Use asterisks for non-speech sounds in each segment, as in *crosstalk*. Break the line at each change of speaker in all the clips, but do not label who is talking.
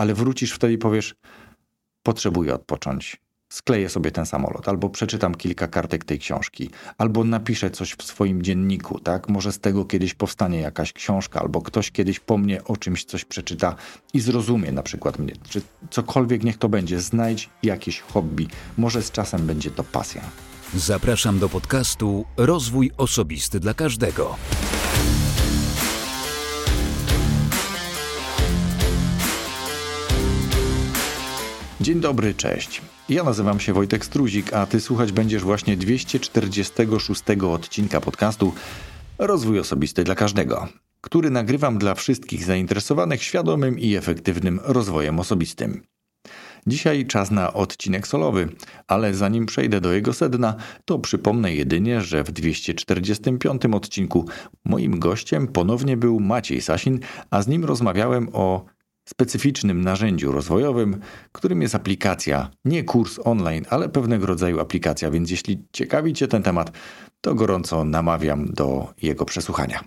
ale wrócisz wtedy i powiesz: Potrzebuję odpocząć skleję sobie ten samolot, albo przeczytam kilka kartek tej książki, albo napiszę coś w swoim dzienniku, tak? Może z tego kiedyś powstanie jakaś książka, albo ktoś kiedyś po mnie o czymś coś przeczyta i zrozumie na przykład mnie, czy cokolwiek niech to będzie, znajdź jakieś hobby, może z czasem będzie to pasja.
Zapraszam do podcastu Rozwój Osobisty dla Każdego.
Dzień dobry, cześć. Ja nazywam się Wojtek Struzik, a ty słuchać będziesz właśnie 246 odcinka podcastu Rozwój Osobisty dla Każdego, który nagrywam dla wszystkich zainteresowanych świadomym i efektywnym rozwojem osobistym. Dzisiaj czas na odcinek solowy, ale zanim przejdę do jego sedna, to przypomnę jedynie, że w 245 odcinku moim gościem ponownie był Maciej Sasin, a z nim rozmawiałem o specyficznym narzędziu rozwojowym, którym jest aplikacja, nie kurs online, ale pewnego rodzaju aplikacja, więc jeśli ciekawi Cię ten temat, to gorąco namawiam do jego przesłuchania.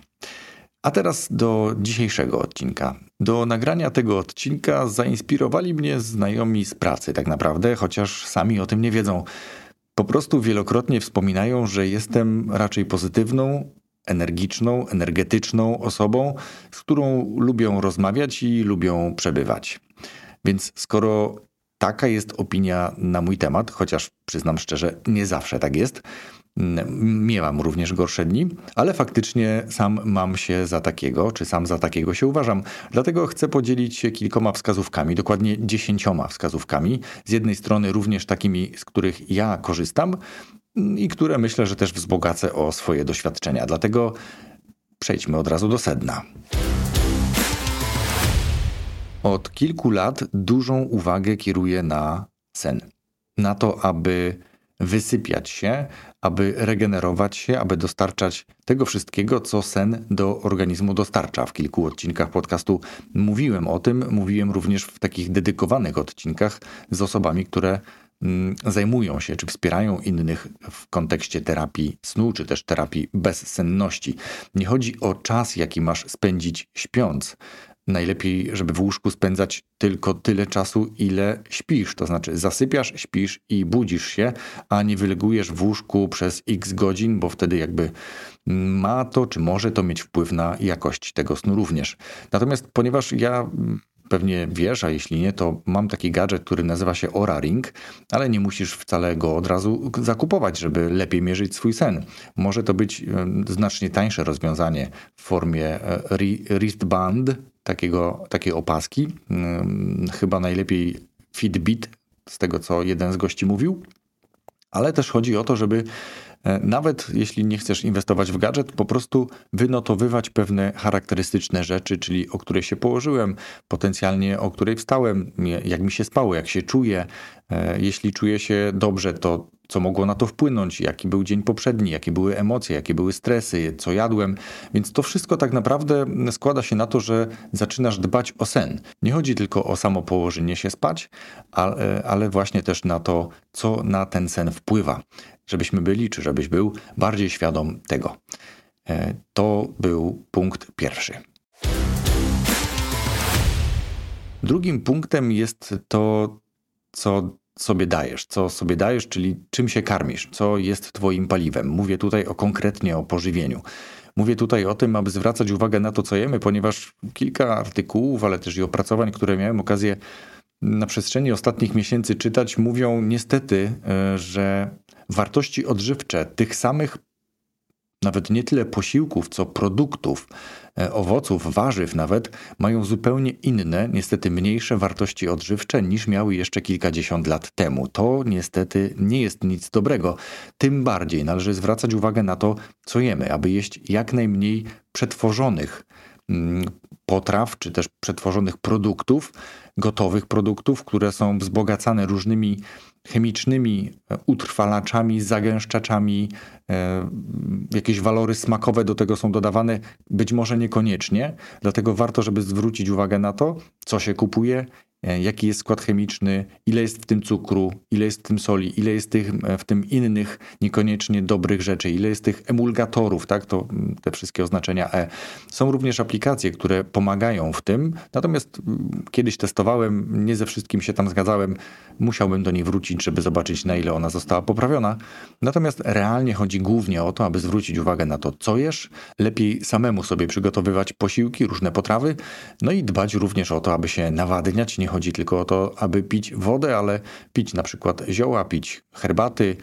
A teraz do dzisiejszego odcinka. Do nagrania tego odcinka zainspirowali mnie znajomi z pracy, tak naprawdę, chociaż sami o tym nie wiedzą. Po prostu wielokrotnie wspominają, że jestem raczej pozytywną, energiczną, energetyczną osobą, z którą lubią rozmawiać i lubią przebywać. Więc skoro taka jest opinia na mój temat, chociaż przyznam szczerze, nie zawsze tak jest, Miewam również gorsze dni, ale faktycznie sam mam się za takiego, czy sam za takiego się uważam. Dlatego chcę podzielić się kilkoma wskazówkami, dokładnie dziesięcioma wskazówkami. Z jednej strony również takimi, z których ja korzystam, i które myślę, że też wzbogacę o swoje doświadczenia. Dlatego przejdźmy od razu do sedna. Od kilku lat dużą uwagę kieruję na sen. Na to, aby wysypiać się, aby regenerować się, aby dostarczać tego wszystkiego, co sen do organizmu dostarcza. W kilku odcinkach podcastu mówiłem o tym, mówiłem również w takich dedykowanych odcinkach z osobami, które Mm, zajmują się czy wspierają innych w kontekście terapii snu, czy też terapii bezsenności. Nie chodzi o czas, jaki masz spędzić śpiąc. Najlepiej, żeby w łóżku spędzać tylko tyle czasu, ile śpisz. To znaczy zasypiasz, śpisz i budzisz się, a nie wylegujesz w łóżku przez x godzin, bo wtedy jakby ma to, czy może to mieć wpływ na jakość tego snu również. Natomiast ponieważ ja Pewnie wiesz, a jeśli nie, to mam taki gadżet, który nazywa się Ora Ring, ale nie musisz wcale go od razu zakupować, żeby lepiej mierzyć swój sen. Może to być znacznie tańsze rozwiązanie w formie e, wristband, takiego, takiej opaski. Chyba najlepiej Fitbit, z tego co jeden z gości mówił. Ale też chodzi o to, żeby E, nawet jeśli nie chcesz inwestować w gadżet, po prostu wynotowywać pewne charakterystyczne rzeczy, czyli o której się położyłem, potencjalnie o której wstałem, jak mi się spało, jak się czuję. E, jeśli czuję się dobrze, to co mogło na to wpłynąć, jaki był dzień poprzedni, jakie były emocje, jakie były stresy, co jadłem. Więc to wszystko tak naprawdę składa się na to, że zaczynasz dbać o sen. Nie chodzi tylko o samo położenie się spać, ale, ale właśnie też na to, co na ten sen wpływa. Żebyśmy byli, czy żebyś był bardziej świadom tego. E, to był punkt pierwszy. Drugim punktem jest to, co sobie dajesz, co sobie dajesz, czyli czym się karmisz, co jest twoim paliwem. Mówię tutaj o konkretnie o pożywieniu. Mówię tutaj o tym, aby zwracać uwagę na to, co jemy, ponieważ kilka artykułów, ale też i opracowań, które miałem okazję na przestrzeni ostatnich miesięcy czytać, mówią niestety, e, że wartości odżywcze tych samych nawet nie tyle posiłków, co produktów, e, owoców, warzyw nawet, mają zupełnie inne, niestety mniejsze wartości odżywcze niż miały jeszcze kilkadziesiąt lat temu. To niestety nie jest nic dobrego. Tym bardziej należy zwracać uwagę na to, co jemy, aby jeść jak najmniej przetworzonych mm, potraw, czy też przetworzonych produktów, gotowych produktów, które są wzbogacane różnymi chemicznymi e, utrwalaczami, zagęszczaczami, e, jakieś walory smakowe do tego są dodawane, być może niekoniecznie, dlatego warto, żeby zwrócić uwagę na to, co się kupuje, jaki jest skład chemiczny, ile jest w tym cukru, ile jest w tym soli, ile jest tych, e, w tym innych niekoniecznie dobrych rzeczy, ile jest tych emulgatorów, tak, to mm, te wszystkie oznaczenia E. Są również aplikacje, które pomagają w tym, natomiast mm, kiedyś testowałem, nie ze wszystkim się tam zgadzałem, musiałbym do niej wrócić, żeby zobaczyć na ile ona została poprawiona. Natomiast realnie chodzi głównie o to, aby zwrócić uwagę na to, co jesz, lepiej samemu sobie przygotowywać posiłki, różne potrawy, no i dbać również o to, aby się nawadniać. Nie chodzi tylko o to, aby pić wodę, ale pić na przykład zioła, pić herbaty,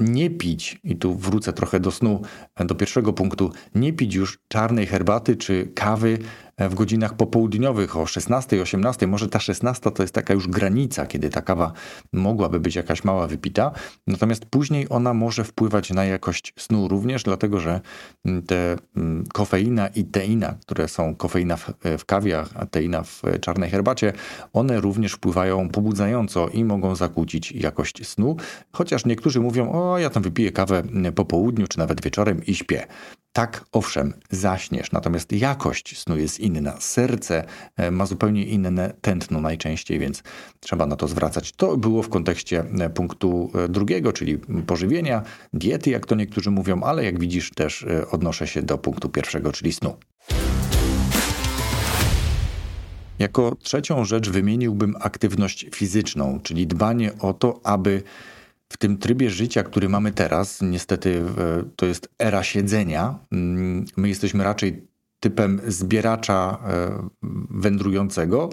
nie pić, i tu wrócę trochę do snu, e, do pierwszego punktu, nie pić już czarnej herbaty czy kawy w godzinach popołudniowych o 16, 18, może ta 16 to jest taka już granica, kiedy ta kawa mogłaby być jakaś mała wypita, natomiast później ona może wpływać na jakość snu również, dlatego że mm, te mm, kofeina i teina, które są kofeina w, w kawie, a teina w czarnej herbacie, one również wpływają pobudzająco i mogą zakłócić jakość snu, chociaż niektórzy mówią, o ja tam wypiję kawę po południu czy nawet wieczorem i śpię. Tak, owszem, zaśniesz, natomiast jakość snu jest inna. Serce e, ma zupełnie inne tętno najczęściej, więc trzeba na to zwracać. To było w kontekście e, punktu e, drugiego, czyli pożywienia, diety, jak to niektórzy mówią, ale jak widzisz, też odnoszę się do punktu pierwszego, czyli snu. Jako trzecią rzecz wymieniłbym aktywność fizyczną, czyli dbanie o to, aby w tym trybie życia, który mamy teraz, niestety to jest era siedzenia. Mm, my jesteśmy raczej typem zbieracza e, wędrującego,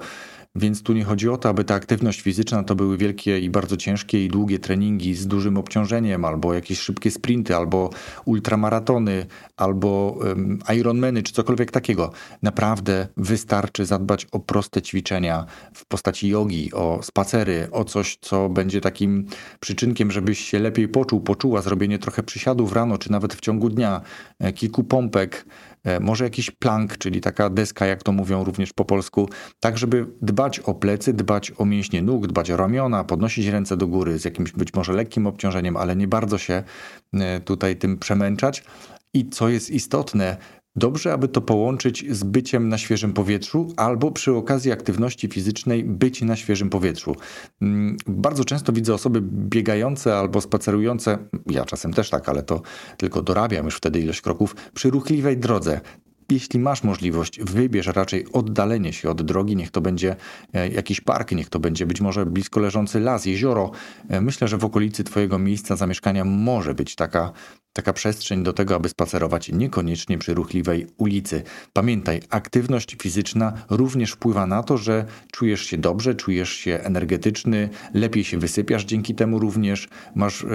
więc tu nie chodzi o to, aby ta aktywność fizyczna to były wielkie i bardzo ciężkie i długie treningi z dużym obciążeniem, albo jakieś szybkie sprinty, albo ultramaratony, albo um, Ironmany, czy cokolwiek takiego. Naprawdę wystarczy zadbać o proste ćwiczenia w postaci jogi, o spacery, o coś, co będzie takim przyczynkiem, żebyś się lepiej poczuł, poczuła, zrobienie trochę przysiadów rano, czy nawet w ciągu dnia, e, kilku pompek, może jakiś plank, czyli taka deska, jak to mówią również po polsku, tak żeby dbać o plecy, dbać o mięśnie nóg, dbać o ramiona, podnosić ręce do góry z jakimś być może lekkim obciążeniem, ale nie bardzo się e, tutaj tym przemęczać. I co jest istotne, Dobrze, aby to połączyć z byciem na świeżym powietrzu albo przy okazji aktywności fizycznej być na świeżym powietrzu. Mm, bardzo często widzę osoby biegające albo spacerujące, ja czasem też tak, ale to tylko dorabiam już wtedy ilość kroków, przy ruchliwej drodze jeśli masz możliwość, wybierz raczej oddalenie się od drogi, niech to będzie e, jakiś park, niech to będzie być może blisko leżący las, jezioro. E, myślę, że w okolicy Twojego miejsca zamieszkania może być taka taka przestrzeń do tego, aby spacerować niekoniecznie przy ruchliwej ulicy. Pamiętaj, aktywność fizyczna również wpływa na to, że czujesz się dobrze, czujesz się energetyczny, lepiej się wysypiasz dzięki temu również, masz e,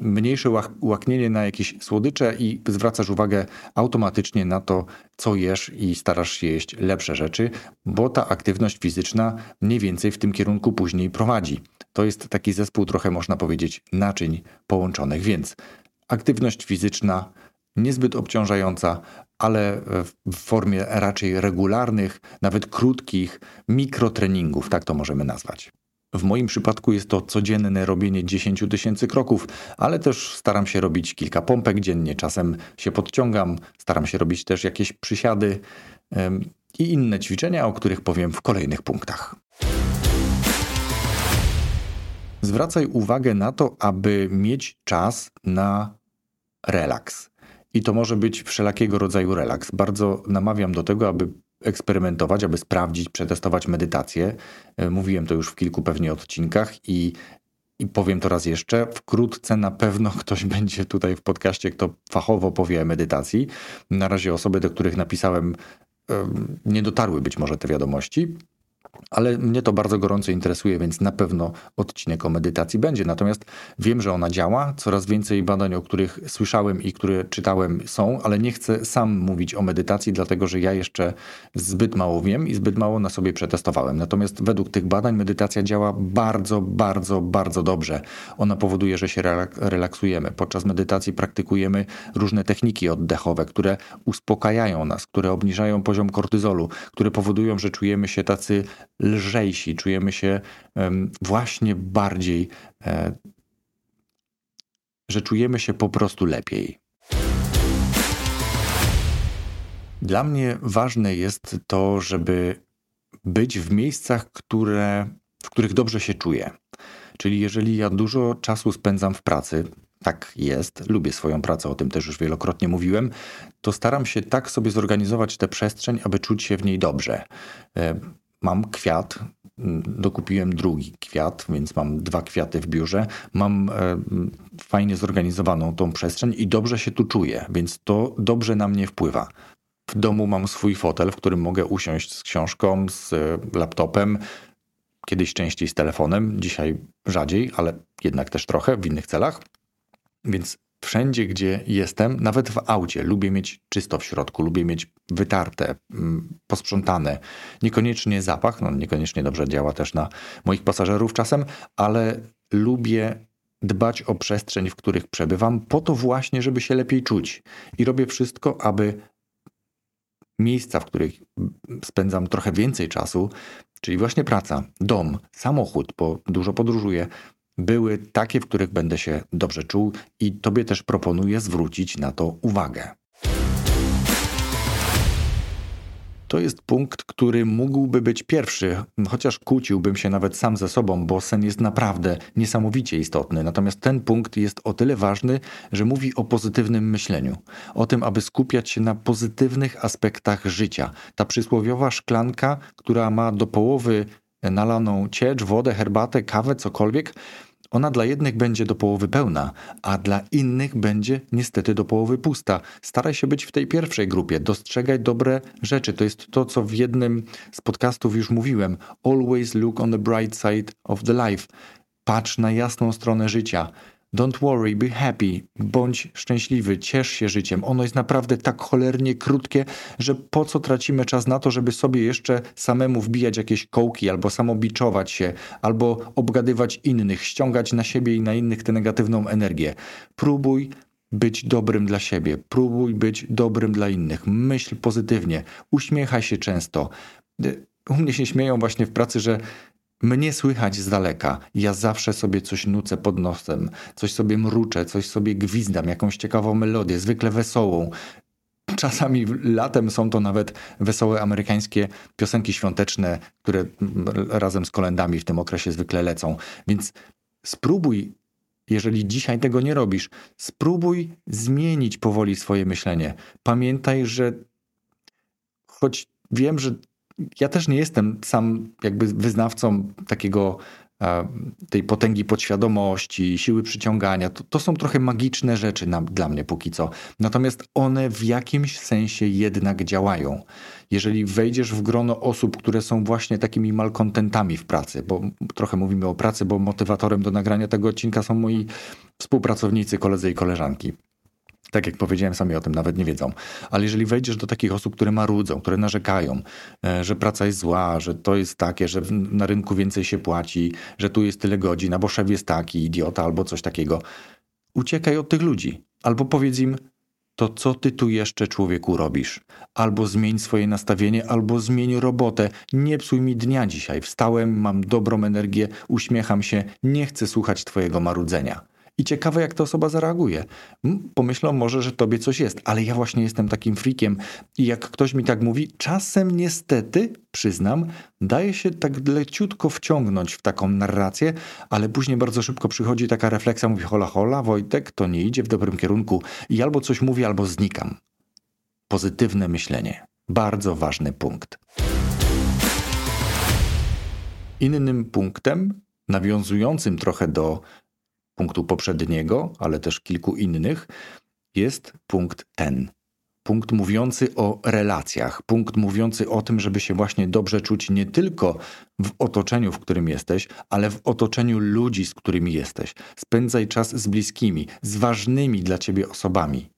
mniejsze łaknienie na jakieś słodycze i zwracasz uwagę automatycznie na to, co jesz i starasz się jeść lepsze rzeczy, bo ta aktywność fizyczna mniej więcej w tym kierunku później prowadzi. To jest taki zespół trochę można powiedzieć naczyń połączonych, więc aktywność fizyczna niezbyt obciążająca, ale w formie raczej regularnych, nawet krótkich mikrotreningów, tak to możemy nazwać. W moim przypadku jest to codzienne robienie 10 tysięcy kroków, ale też staram się robić kilka pompek dziennie, czasem się podciągam, staram się robić też jakieś przysiady i inne ćwiczenia, o których powiem w kolejnych punktach. Zwracaj uwagę na to, aby mieć czas na relaks. I to może być wszelakiego rodzaju relaks. Bardzo namawiam do tego, aby eksperymentować, aby sprawdzić, przetestować medytację. E, mówiłem to już w kilku pewnie odcinkach i, i powiem to raz jeszcze. Wkrótce na pewno ktoś *laughs* będzie tutaj w podcaście, kto fachowo powie o medytacji. Na razie osoby, do których napisałem, nie dotarły być może te wiadomości. Ale mnie to bardzo gorąco interesuje, więc na pewno odcinek o medytacji będzie. Natomiast wiem, że ona działa. Coraz więcej badań, o których słyszałem i które czytałem, są, ale nie chcę sam mówić o medytacji, dlatego że ja jeszcze zbyt mało wiem i zbyt mało na sobie przetestowałem. Natomiast według tych badań medytacja działa bardzo, bardzo, bardzo dobrze. Ona powoduje, że się relaksujemy. Podczas medytacji praktykujemy różne techniki oddechowe, które uspokajają nas, które obniżają poziom kortyzolu, które powodują, że czujemy się tacy lżejsi, czujemy się właśnie bardziej, e, że czujemy się po prostu lepiej. Dla mnie ważne jest to, żeby być w miejscach, które, w których dobrze się czuję. Czyli jeżeli ja dużo czasu spędzam w pracy, tak jest, lubię swoją pracę, o tym też już wielokrotnie mówiłem, to staram się tak sobie zorganizować tę przestrzeń, aby czuć się w niej dobrze. E, mam kwiat, dokupiłem drugi kwiat, więc mam dwa kwiaty w biurze. Mam e, fajnie zorganizowaną tą przestrzeń i dobrze się tu czuję, więc to dobrze na mnie wpływa. W domu mam swój fotel, w którym mogę usiąść z książką, z laptopem, kiedyś częściej z telefonem, dzisiaj rzadziej, ale jednak też trochę w innych celach. Więc wszędzie, gdzie jestem, nawet w aucie, lubię mieć czysto w środku, lubię mieć wytarte, mm, posprzątane. Niekoniecznie zapach, no niekoniecznie dobrze działa też na moich pasażerów czasem, ale lubię dbać o przestrzeń, w których przebywam, po to właśnie, żeby się lepiej czuć. I robię wszystko, aby miejsca, w których spędzam trochę więcej czasu, czyli właśnie praca, dom, samochód, bo dużo podróżuję, były takie, w których będę się dobrze czuł i Tobie też proponuję zwrócić na to uwagę. To jest punkt, który mógłby być pierwszy, chociaż kłóciłbym się nawet sam ze sobą, bo sen jest naprawdę niesamowicie istotny. Natomiast ten punkt jest o tyle ważny, że mówi o pozytywnym myśleniu, o tym, aby skupiać się na pozytywnych aspektach życia. Ta przysłowiowa szklanka, która ma do połowy nalaną ciecz, wodę, herbatę, kawę, cokolwiek, ona dla jednych będzie do połowy pełna, a dla innych będzie niestety do połowy pusta. Staraj się być w tej pierwszej grupie, dostrzegaj dobre rzeczy. To jest to, co w jednym z podcastów już mówiłem. Always look on the bright side of the life. Patrz na jasną stronę życia. Don't worry, be happy, bądź szczęśliwy, ciesz się życiem. Ono jest naprawdę tak cholernie krótkie, że po co tracimy czas na to, żeby sobie jeszcze samemu wbijać jakieś kołki, albo samobiczować się, albo obgadywać innych, ściągać na siebie i na innych tę negatywną energię. Próbuj być dobrym dla siebie, próbuj być dobrym dla innych, myśl pozytywnie, uśmiechaj się często. U mnie się śmieją właśnie w pracy, że mnie słychać z daleka. Ja zawsze sobie coś nucę pod nosem, coś sobie mruczę, coś sobie gwizdam, jakąś ciekawą melodię, zwykle wesołą. Czasami latem są to nawet wesołe amerykańskie piosenki świąteczne, które razem z kolendami w tym okresie zwykle lecą. Więc spróbuj, jeżeli dzisiaj tego nie robisz, spróbuj zmienić powoli swoje myślenie. Pamiętaj, że choć wiem, że ja też nie jestem sam jakby wyznawcą takiego e, tej potęgi podświadomości, siły przyciągania. To, to są trochę magiczne rzeczy na, dla mnie póki co. Natomiast one w jakimś sensie jednak działają. Jeżeli wejdziesz w grono osób, które są właśnie takimi malkontentami w pracy, bo trochę mówimy o pracy, bo motywatorem do nagrania tego odcinka są moi współpracownicy, koledzy i koleżanki. Tak jak powiedziałem, sami o tym nawet nie wiedzą. Ale jeżeli wejdziesz do takich osób, które marudzą, które narzekają, e, że praca jest zła, że to jest takie, że na rynku więcej się płaci, że tu jest tyle godzin, albo szef jest taki, idiota, albo coś takiego, uciekaj od tych ludzi. Albo powiedz im, to co ty tu jeszcze człowieku robisz? Albo zmień swoje nastawienie, albo zmień robotę. Nie psuj mi dnia dzisiaj. Wstałem, mam dobrą energię, uśmiecham się, nie chcę słuchać twojego marudzenia. I ciekawe, jak ta osoba zareaguje. Pomyślą może, że tobie coś jest, ale ja właśnie jestem takim frikiem. I jak ktoś mi tak mówi, czasem niestety, przyznam, daje się tak leciutko wciągnąć w taką narrację, ale później bardzo szybko przychodzi taka refleksja, mówi hola hola, Wojtek, to nie idzie w dobrym kierunku. I albo coś mówię, albo znikam. Pozytywne myślenie. Bardzo ważny punkt. Innym punktem, nawiązującym trochę do punktu poprzedniego, ale też kilku innych, jest punkt ten. Punkt mówiący o relacjach, punkt mówiący o tym, żeby się właśnie dobrze czuć nie tylko w otoczeniu, w którym jesteś, ale w otoczeniu ludzi, z którymi jesteś. Spędzaj czas z bliskimi, z ważnymi dla ciebie osobami.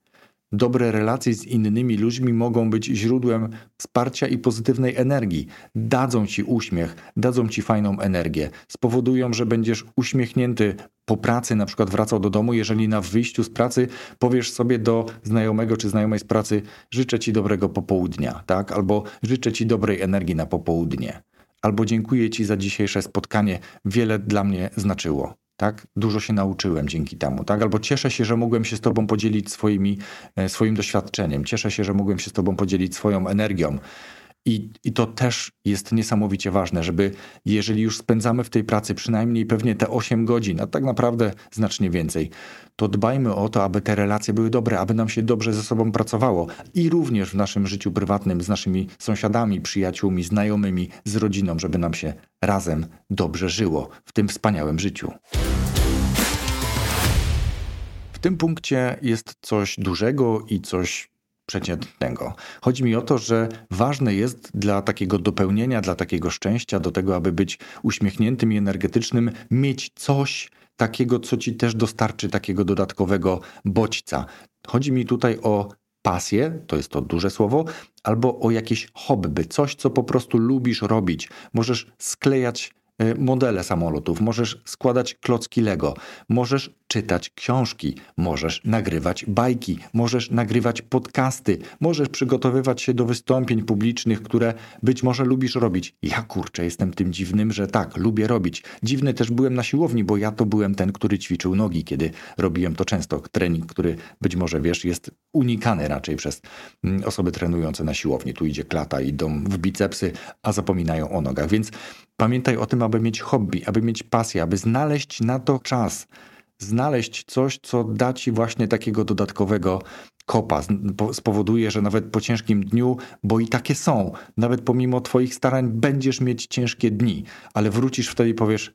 Dobre relacje z innymi ludźmi mogą być źródłem wsparcia i pozytywnej energii. Dadzą ci uśmiech, dadzą ci fajną energię, spowodują, że będziesz uśmiechnięty po pracy, na przykład wracał do domu, jeżeli na wyjściu z pracy powiesz sobie do znajomego czy znajomej z pracy: Życzę ci dobrego popołudnia, tak? Albo życzę ci dobrej energii na popołudnie. Albo dziękuję ci za dzisiejsze spotkanie, wiele dla mnie znaczyło tak? Dużo się nauczyłem dzięki temu, tak? Albo cieszę się, że mogłem się z Tobą podzielić swoimi, e, swoim doświadczeniem, cieszę się, że mogłem się z Tobą podzielić swoją energią. I, I to też jest niesamowicie ważne, żeby jeżeli już spędzamy w tej pracy przynajmniej pewnie te 8 godzin, a tak naprawdę znacznie więcej, to dbajmy o to, aby te relacje były dobre, aby nam się dobrze ze sobą pracowało i również w naszym życiu prywatnym z naszymi sąsiadami, przyjaciółmi, znajomymi, z rodziną, żeby nam się razem dobrze żyło w tym wspaniałym życiu. W tym punkcie jest coś dużego i coś przeciętnego. Chodzi mi o to, że ważne jest dla takiego dopełnienia, dla takiego szczęścia, do tego, aby być uśmiechniętym i energetycznym, mieć coś takiego, co ci też dostarczy takiego dodatkowego bodźca. Chodzi mi tutaj o pasję, to jest to duże słowo, albo o jakieś hobby, coś, co po prostu lubisz robić. Możesz sklejać E, modele samolotów, możesz składać klocki Lego, możesz czytać książki, możesz nagrywać bajki, możesz nagrywać podcasty, możesz przygotowywać się do wystąpień publicznych, które być może lubisz robić. Ja kurczę, jestem tym dziwnym, że tak, lubię robić. Dziwny też byłem na siłowni, bo ja to byłem ten, który ćwiczył nogi, kiedy robiłem to często. Trening, który być może wiesz, jest unikany raczej przez mm, osoby trenujące na siłowni. Tu idzie klata, idą w bicepsy, a zapominają o nogach. Więc Pamiętaj o tym, aby mieć hobby, aby mieć pasję, aby znaleźć na to czas. Znaleźć coś, co da ci właśnie takiego dodatkowego kopa. Spowoduje, że nawet po ciężkim dniu, bo i takie są, nawet pomimo Twoich starań będziesz mieć ciężkie dni, ale wrócisz wtedy i powiesz: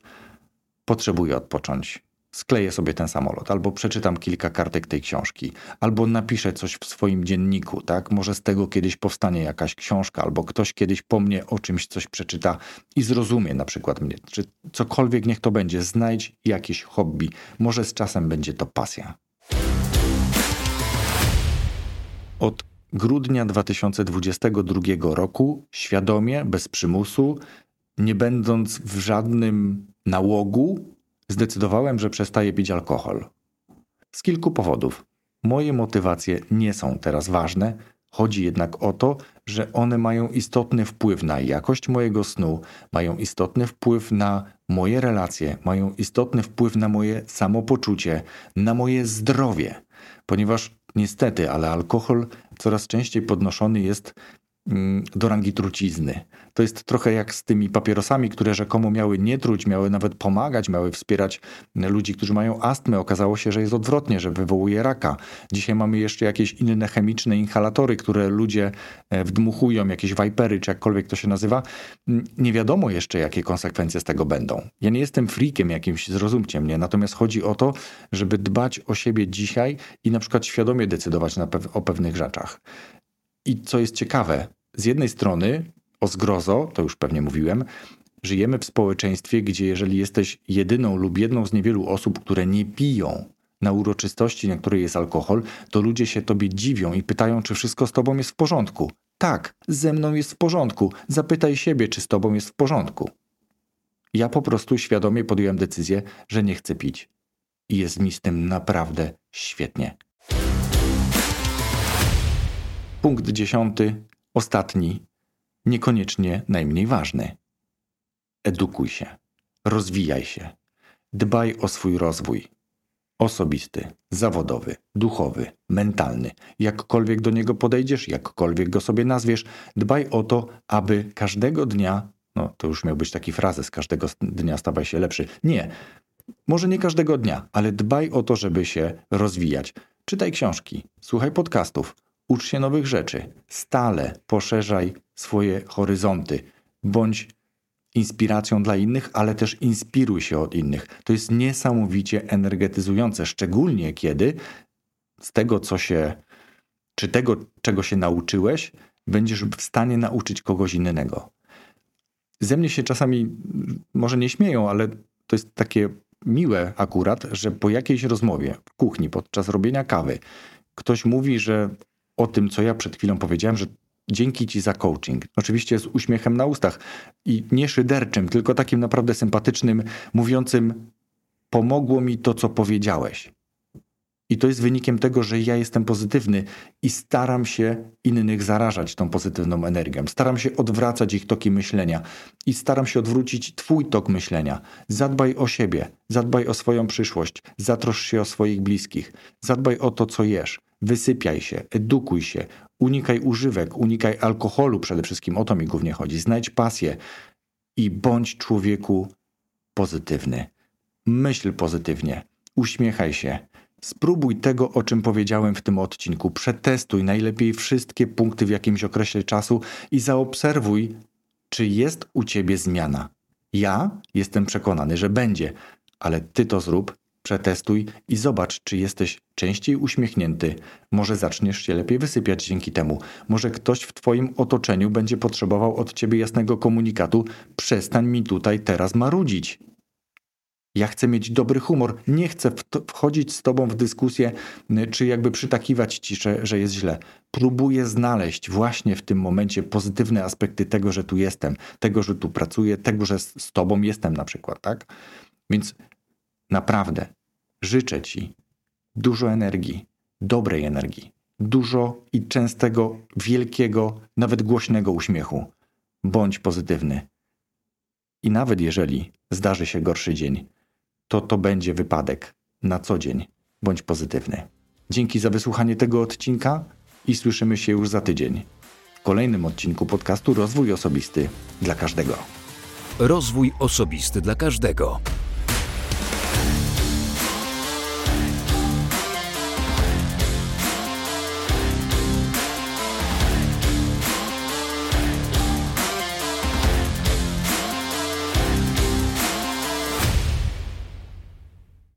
Potrzebuję odpocząć skleję sobie ten samolot, albo przeczytam kilka kartek tej książki, albo napiszę coś w swoim dzienniku, tak? Może z tego kiedyś powstanie jakaś książka, albo ktoś kiedyś po mnie o czymś coś przeczyta i zrozumie na przykład mnie, czy cokolwiek niech to będzie, znajdź jakieś hobby. Może z czasem będzie to pasja. Od grudnia 2022 roku świadomie, bez przymusu, nie będąc w żadnym nałogu, Zdecydowałem, że przestaję pić alkohol. Z kilku powodów. Moje motywacje nie są teraz ważne, chodzi jednak o to, że one mają istotny wpływ na jakość mojego snu, mają istotny wpływ na moje relacje, mają istotny wpływ na moje samopoczucie, na moje zdrowie, ponieważ niestety, ale alkohol coraz częściej podnoszony jest do rangi trucizny. To jest trochę jak z tymi papierosami, które rzekomo miały nie truć, miały nawet pomagać, miały wspierać ludzi, którzy mają astmę. Okazało się, że jest odwrotnie, że wywołuje raka. Dzisiaj mamy jeszcze jakieś inne chemiczne inhalatory, które ludzie e, wdmuchują, jakieś wajpery, czy jakkolwiek to się nazywa. Mm, nie wiadomo jeszcze, jakie konsekwencje z tego będą. Ja nie jestem freakiem jakimś, zrozumcie mnie, natomiast chodzi o to, żeby dbać o siebie dzisiaj i na przykład świadomie decydować pe o pewnych rzeczach. I co jest ciekawe, z jednej strony o zgrozo, to już pewnie mówiłem, żyjemy w społeczeństwie, gdzie jeżeli jesteś jedyną lub jedną z niewielu osób, które nie piją na uroczystości, na której jest alkohol, to ludzie się tobie dziwią i pytają, czy wszystko z tobą jest w porządku. Tak, ze mną jest w porządku. Zapytaj siebie, czy z tobą jest w porządku. Ja po prostu świadomie podjąłem decyzję, że nie chcę pić. I jest mi z tym naprawdę świetnie. Punkt dziesiąty. Ostatni, niekoniecznie najmniej ważny. Edukuj się, rozwijaj się, dbaj o swój rozwój osobisty, zawodowy, duchowy, mentalny. Jakkolwiek do niego podejdziesz, jakkolwiek go sobie nazwiesz, dbaj o to, aby każdego dnia, no to już miał być taki frazes, każdego dnia stawaj się lepszy. Nie, może nie każdego dnia, ale dbaj o to, żeby się rozwijać. Czytaj książki, słuchaj podcastów, Ucz się nowych rzeczy. Stale poszerzaj swoje horyzonty. Bądź inspiracją dla innych, ale też inspiruj się od innych. To jest niesamowicie energetyzujące, szczególnie kiedy z tego, co się, czy tego, czego się nauczyłeś, będziesz w stanie nauczyć kogoś innego. Ze mnie się czasami może nie śmieją, ale to jest takie miłe akurat, że po jakiejś rozmowie w kuchni podczas robienia kawy ktoś mówi, że o tym, co ja przed chwilą powiedziałem, że dzięki ci za coaching. Oczywiście z uśmiechem na ustach i nie szyderczym, tylko takim naprawdę sympatycznym, mówiącym: Pomogło mi to, co powiedziałeś. I to jest wynikiem tego, że ja jestem pozytywny i staram się innych zarażać tą pozytywną energią. Staram się odwracać ich toki myślenia i staram się odwrócić Twój tok myślenia. Zadbaj o siebie, zadbaj o swoją przyszłość, zatrosz się o swoich bliskich, zadbaj o to, co jesz, Wysypiaj się, edukuj się, Unikaj używek, unikaj alkoholu przede wszystkim, o to mi głównie chodzi. Znajdź pasję i bądź człowieku pozytywny. Myśl pozytywnie, uśmiechaj się. Spróbuj tego, o czym powiedziałem w tym odcinku. Przetestuj najlepiej wszystkie punkty w jakimś okresie czasu i zaobserwuj, czy jest u ciebie zmiana. Ja jestem przekonany, że będzie, ale ty to zrób, przetestuj i zobacz, czy jesteś częściej uśmiechnięty. Może zaczniesz się lepiej wysypiać dzięki temu. Może ktoś w twoim otoczeniu będzie potrzebował od ciebie jasnego komunikatu: przestań mi tutaj teraz marudzić. Ja chcę mieć dobry humor, nie chcę wchodzić z tobą w dyskusję, czy jakby przytakiwać ci, że, że jest źle. Próbuję znaleźć właśnie w tym momencie pozytywne aspekty tego, że tu jestem, tego, że tu pracuję, tego, że z, tobą jestem na przykład, tak? Więc naprawdę życzę ci dużo energii, dobrej energii, dużo i częstego, wielkiego, nawet głośnego uśmiechu. Bądź pozytywny. I nawet jeżeli zdarzy się gorszy dzień, to to będzie wypadek na co dzień. Bądź pozytywny. Dzięki za wysłuchanie tego odcinka i słyszymy się już za tydzień w kolejnym odcinku podcastu Rozwój Osobisty dla każdego.
Rozwój Osobisty dla każdego.